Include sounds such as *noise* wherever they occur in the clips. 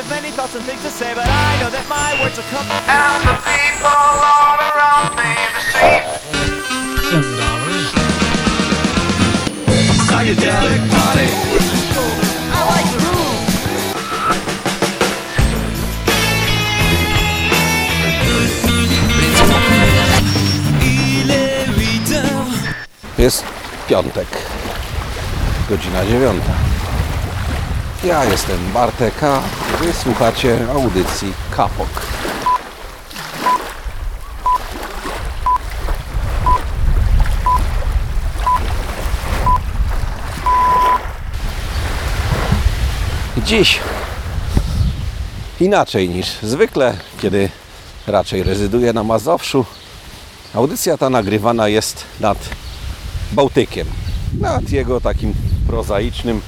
have many thoughts and things to say, but I know that my words will come. And the people all around me, the streets. Psychedelic party. I like the groove. Il est 8 heures. Jest piątek, godzina dziewiąta. Ja jestem Bartek, a wy słuchacie audycji Kapok. Dziś inaczej niż zwykle, kiedy raczej rezyduję na Mazowszu. Audycja ta nagrywana jest nad Bałtykiem. Nad jego takim prozaicznym,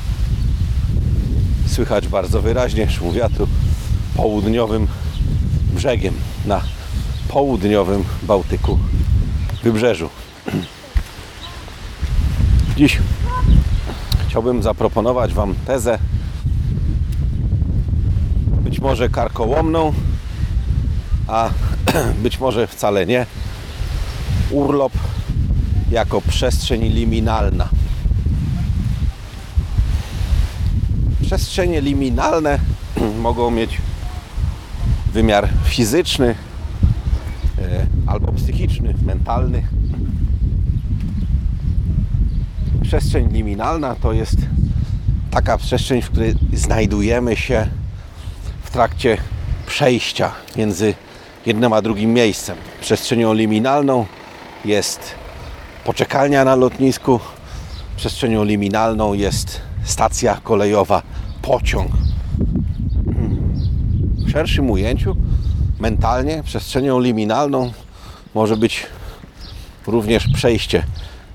słychać bardzo wyraźnie szum wiatru, południowym brzegiem na południowym Bałtyku wybrzeżu. Dziś chciałbym zaproponować Wam tezę być może karkołomną, a *clears throat* być może wcale nie. Urlop jako przestrzeń liminalna. Przestrzenie liminalne *clears throat* mogą mieć wymiar fizyczny e, albo psychiczny, mentalny. Przestrzeń liminalna to jest taka przestrzeń, w której znajdujemy się w trakcie przejścia między jednym a drugim miejscem. Przestrzenią liminalną jest poczekalnia na lotnisku. Przestrzenią liminalną jest stacja kolejowa, pociąg. W szerszym ujęciu, mentalnie, przestrzenią liminalną może być również przejście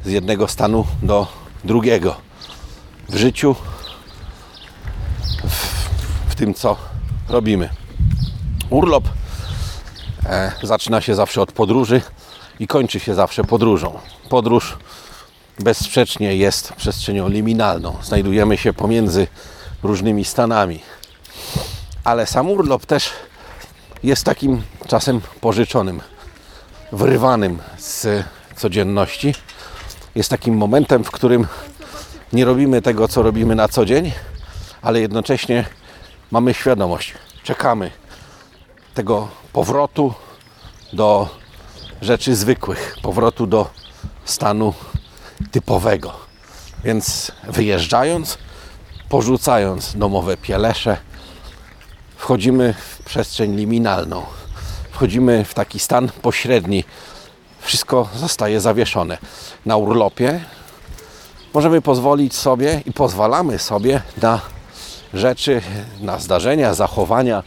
z jednego stanu do drugiego. W życiu, w, w tym co robimy. Urlop e, zaczyna się zawsze od podróży i kończy się zawsze podróżą. Podróż bezsprzecznie jest przestrzenią liminalną. Znajdujemy się pomiędzy różnymi stanami. Ale sam urlop też jest takim czasem pożyczonym, wyrywanym z codzienności. Jest takim momentem, w którym nie robimy tego, co robimy na co dzień, ale jednocześnie mamy świadomość, czekamy tego powrotu do rzeczy zwykłych, powrotu do stanu typowego. Więc wyjeżdżając, porzucając domowe pielesze, wchodzimy w przestrzeń liminalną. Wchodzimy w taki stan pośredni. Wszystko zostaje zawieszone. Na urlopie możemy pozwolić sobie i pozwalamy sobie na rzeczy, na zdarzenia, zachowania,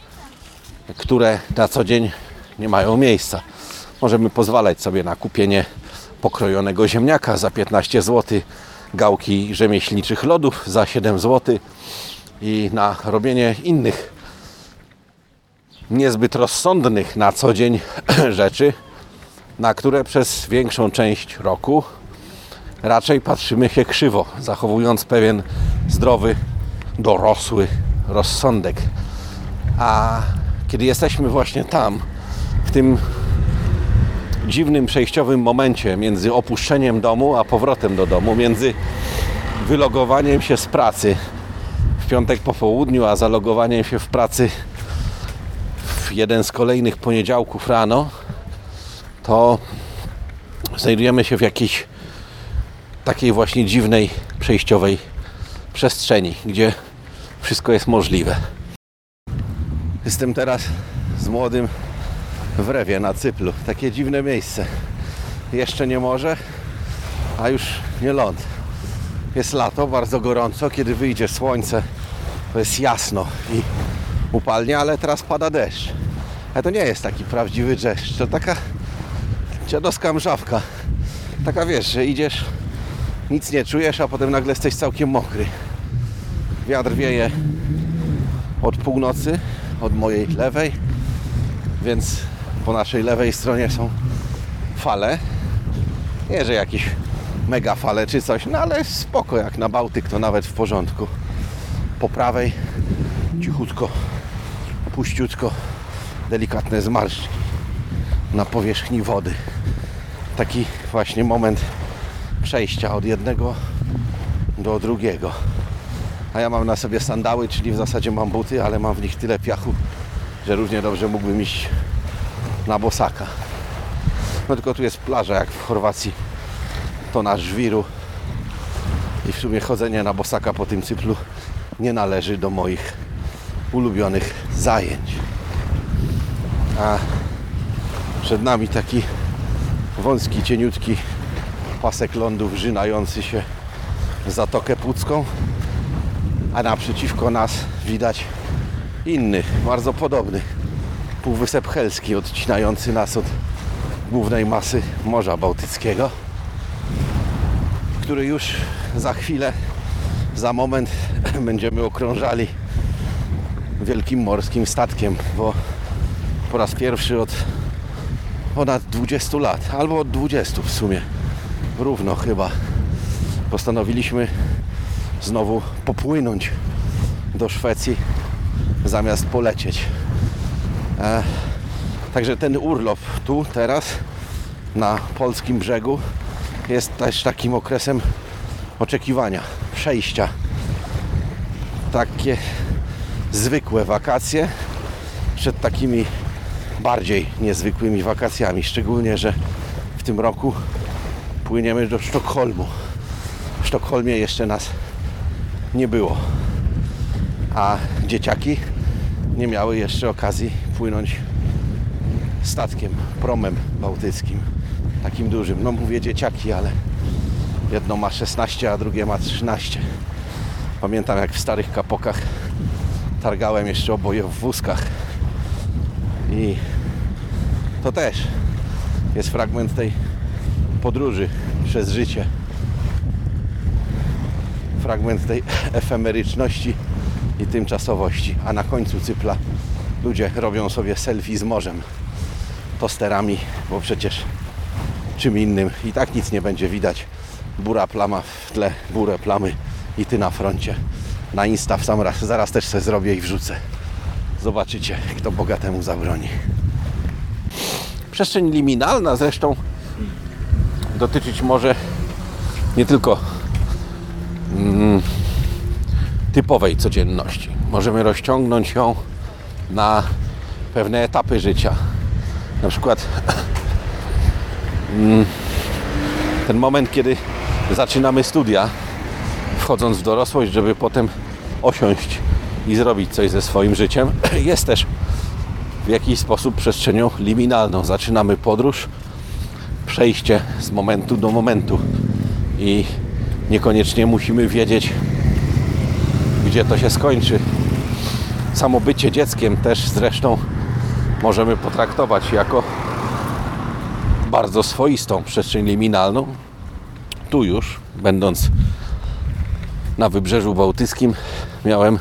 które na co dzień nie mają miejsca. Możemy pozwalać sobie na kupienie pokrojonego ziemniaka za 15 zł, gałki rzemieślniczych lodów za 7 zł i na robienie innych niezbyt rozsądnych na co dzień *clears throat* rzeczy, na które przez większą część roku raczej patrzymy się krzywo, zachowując pewien zdrowy, dorosły rozsądek. A kiedy jesteśmy właśnie tam, w tym dziwnym przejściowym momencie między opuszczeniem domu a powrotem do domu, między wylogowaniem się z pracy w piątek po południu, a zalogowaniem się w pracy w jeden z kolejnych poniedziałków rano, to znajdujemy się w jakiejś takiej właśnie dziwnej przejściowej przestrzeni, gdzie wszystko jest możliwe. Jestem teraz z młodym w Rewie na Cyplu. Takie dziwne miejsce. Jeszcze nie morze, a już nie ląd. Jest lato, bardzo gorąco. Kiedy wyjdzie słońce, to jest jasno i upalnie, ale teraz pada deszcz. Ale to nie jest taki prawdziwy deszcz. To taka dziadowska mrzawka. Taka wiesz, że idziesz, nic nie czujesz, a potem nagle jesteś całkiem mokry. Wiatr wieje od północy, od mojej lewej, więc po naszej lewej stronie są fale. Nie, że jakieś mega fale czy coś, no ale spoko, jak na Bałtyk to nawet w porządku. Po prawej cichutko puściutko delikatne zmarszczki na powierzchni wody. Taki właśnie moment przejścia od jednego do drugiego. A ja mam na sobie sandały, czyli w zasadzie mam buty, ale mam w nich tyle piachu, że równie dobrze mógłbym iść na bosaka. No tylko tu jest plaża jak w Chorwacji. To nasz żwiru. I w sumie chodzenie na bosaka po tym cyplu nie należy do moich ulubionych zajęć. A przed nami taki wąski, cieniutki pasek lądu wrzynający się w Zatokę Pucką, a naprzeciwko nas widać inny, bardzo podobny Półwysep Helski, odcinający nas od głównej masy Morza Bałtyckiego, który już za chwilę, za moment *clears throat* będziemy okrążali wielkim morskim statkiem, bo po raz pierwszy od ponad 20 lat, albo od 20 w sumie, równo chyba, postanowiliśmy znowu popłynąć do Szwecji zamiast polecieć. E, także ten urlop tu, teraz, na polskim brzegu, jest też takim okresem oczekiwania, przejścia. Takie zwykłe wakacje przed takimi bardziej niezwykłymi wakacjami. Szczególnie, że w tym roku płyniemy do Sztokholmu. W Sztokholmie jeszcze nas nie było, a dzieciaki nie miały jeszcze okazji płynąć statkiem, promem bałtyckim, takim dużym. No mówię dzieciaki, ale jedno ma 16, a drugie ma 13. Pamiętam jak w starych kapokach targałem jeszcze oboje w wózkach i to też jest fragment tej podróży przez życie. Fragment tej *laughs* efemeryczności i tymczasowości. A na końcu cypla ludzie robią sobie selfie z morzem, tosterami, bo przecież czym innym i tak nic nie będzie widać. Bura plama w tle, burę plamy i ty na froncie. Na Insta w sam raz, zaraz też sobie zrobię i wrzucę. Zobaczycie, kto bogatemu zabroni. Przestrzeń liminalna zresztą dotyczyć może nie tylko mm, typowej codzienności. Możemy rozciągnąć ją na pewne etapy życia. Na przykład mm, ten moment, kiedy zaczynamy studia, wchodząc w dorosłość, żeby potem osiąść i zrobić coś ze swoim życiem, *clears throat* jest też w jakiś sposób przestrzenią liminalną. Zaczynamy podróż, przejście z momentu do momentu i niekoniecznie musimy wiedzieć, gdzie to się skończy. Samo bycie dzieckiem też zresztą możemy potraktować jako bardzo swoistą przestrzeń liminalną. Tu już, będąc na wybrzeżu bałtyckim, miałem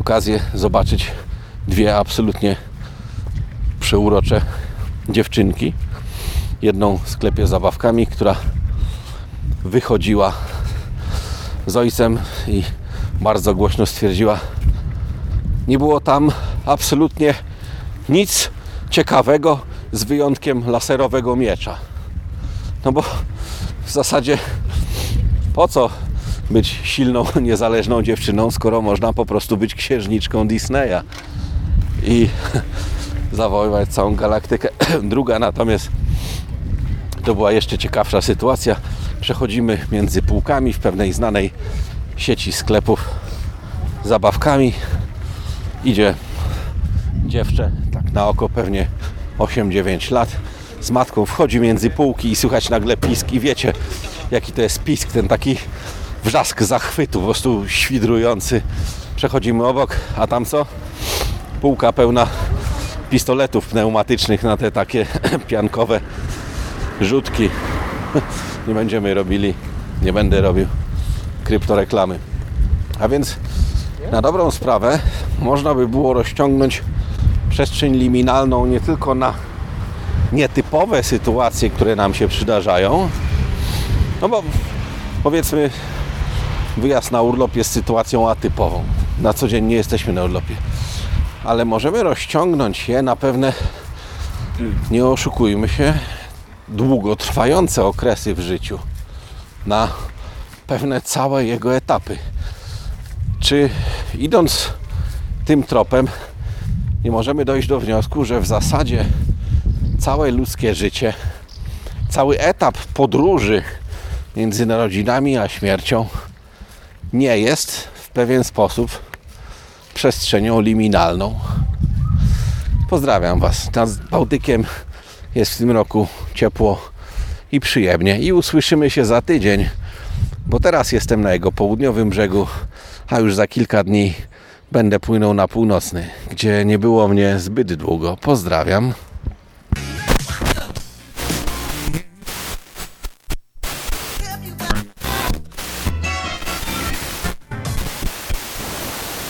okazję zobaczyć dwie absolutnie przeurocze dziewczynki. Jedną w sklepie z zabawkami, która wychodziła z ojcem i bardzo głośno stwierdziła, nie było tam absolutnie nic ciekawego z wyjątkiem laserowego miecza. No bo w zasadzie po co być silną, *laughs* niezależną dziewczyną, skoro można po prostu być księżniczką Disneya i *laughs* zawoływać całą galaktykę. *clears throat* Druga natomiast to była jeszcze ciekawsza sytuacja. Przechodzimy między półkami w pewnej znanej sieci sklepów zabawkami. Idzie dziewczę, tak na oko pewnie 8-9 lat, z matką wchodzi między półki i słychać nagle pisk i wiecie jaki to jest pisk, ten taki wrzask zachwytu, po prostu świdrujący. Przechodzimy obok, a tam co? Półka pełna pistoletów pneumatycznych na te takie *clears throat* piankowe rzutki. *laughs* Nie będziemy robili, nie będę robił kryptoreklamy. A więc na dobrą sprawę można by było rozciągnąć przestrzeń liminalną nie tylko na nietypowe sytuacje, które nam się przydarzają, no bo powiedzmy wyjazd na urlop jest sytuacją atypową. Na co dzień nie jesteśmy na urlopie. ale możemy rozciągnąć je na pewne, nie oszukujmy się, długotrwające okresy w życiu, na pewne całe jego etapy. Czy idąc tym tropem, nie możemy dojść do wniosku, że w zasadzie całe ludzkie życie, cały etap podróży między narodzinami a śmiercią nie jest w pewien sposób przestrzenią liminalną. Pozdrawiam Was. Nad Bałtykiem jest w tym roku ciepło i przyjemnie. I usłyszymy się za tydzień, bo teraz jestem na jego południowym brzegu, a już za kilka dni będę płynął na północny, gdzie nie było mnie zbyt długo. Pozdrawiam.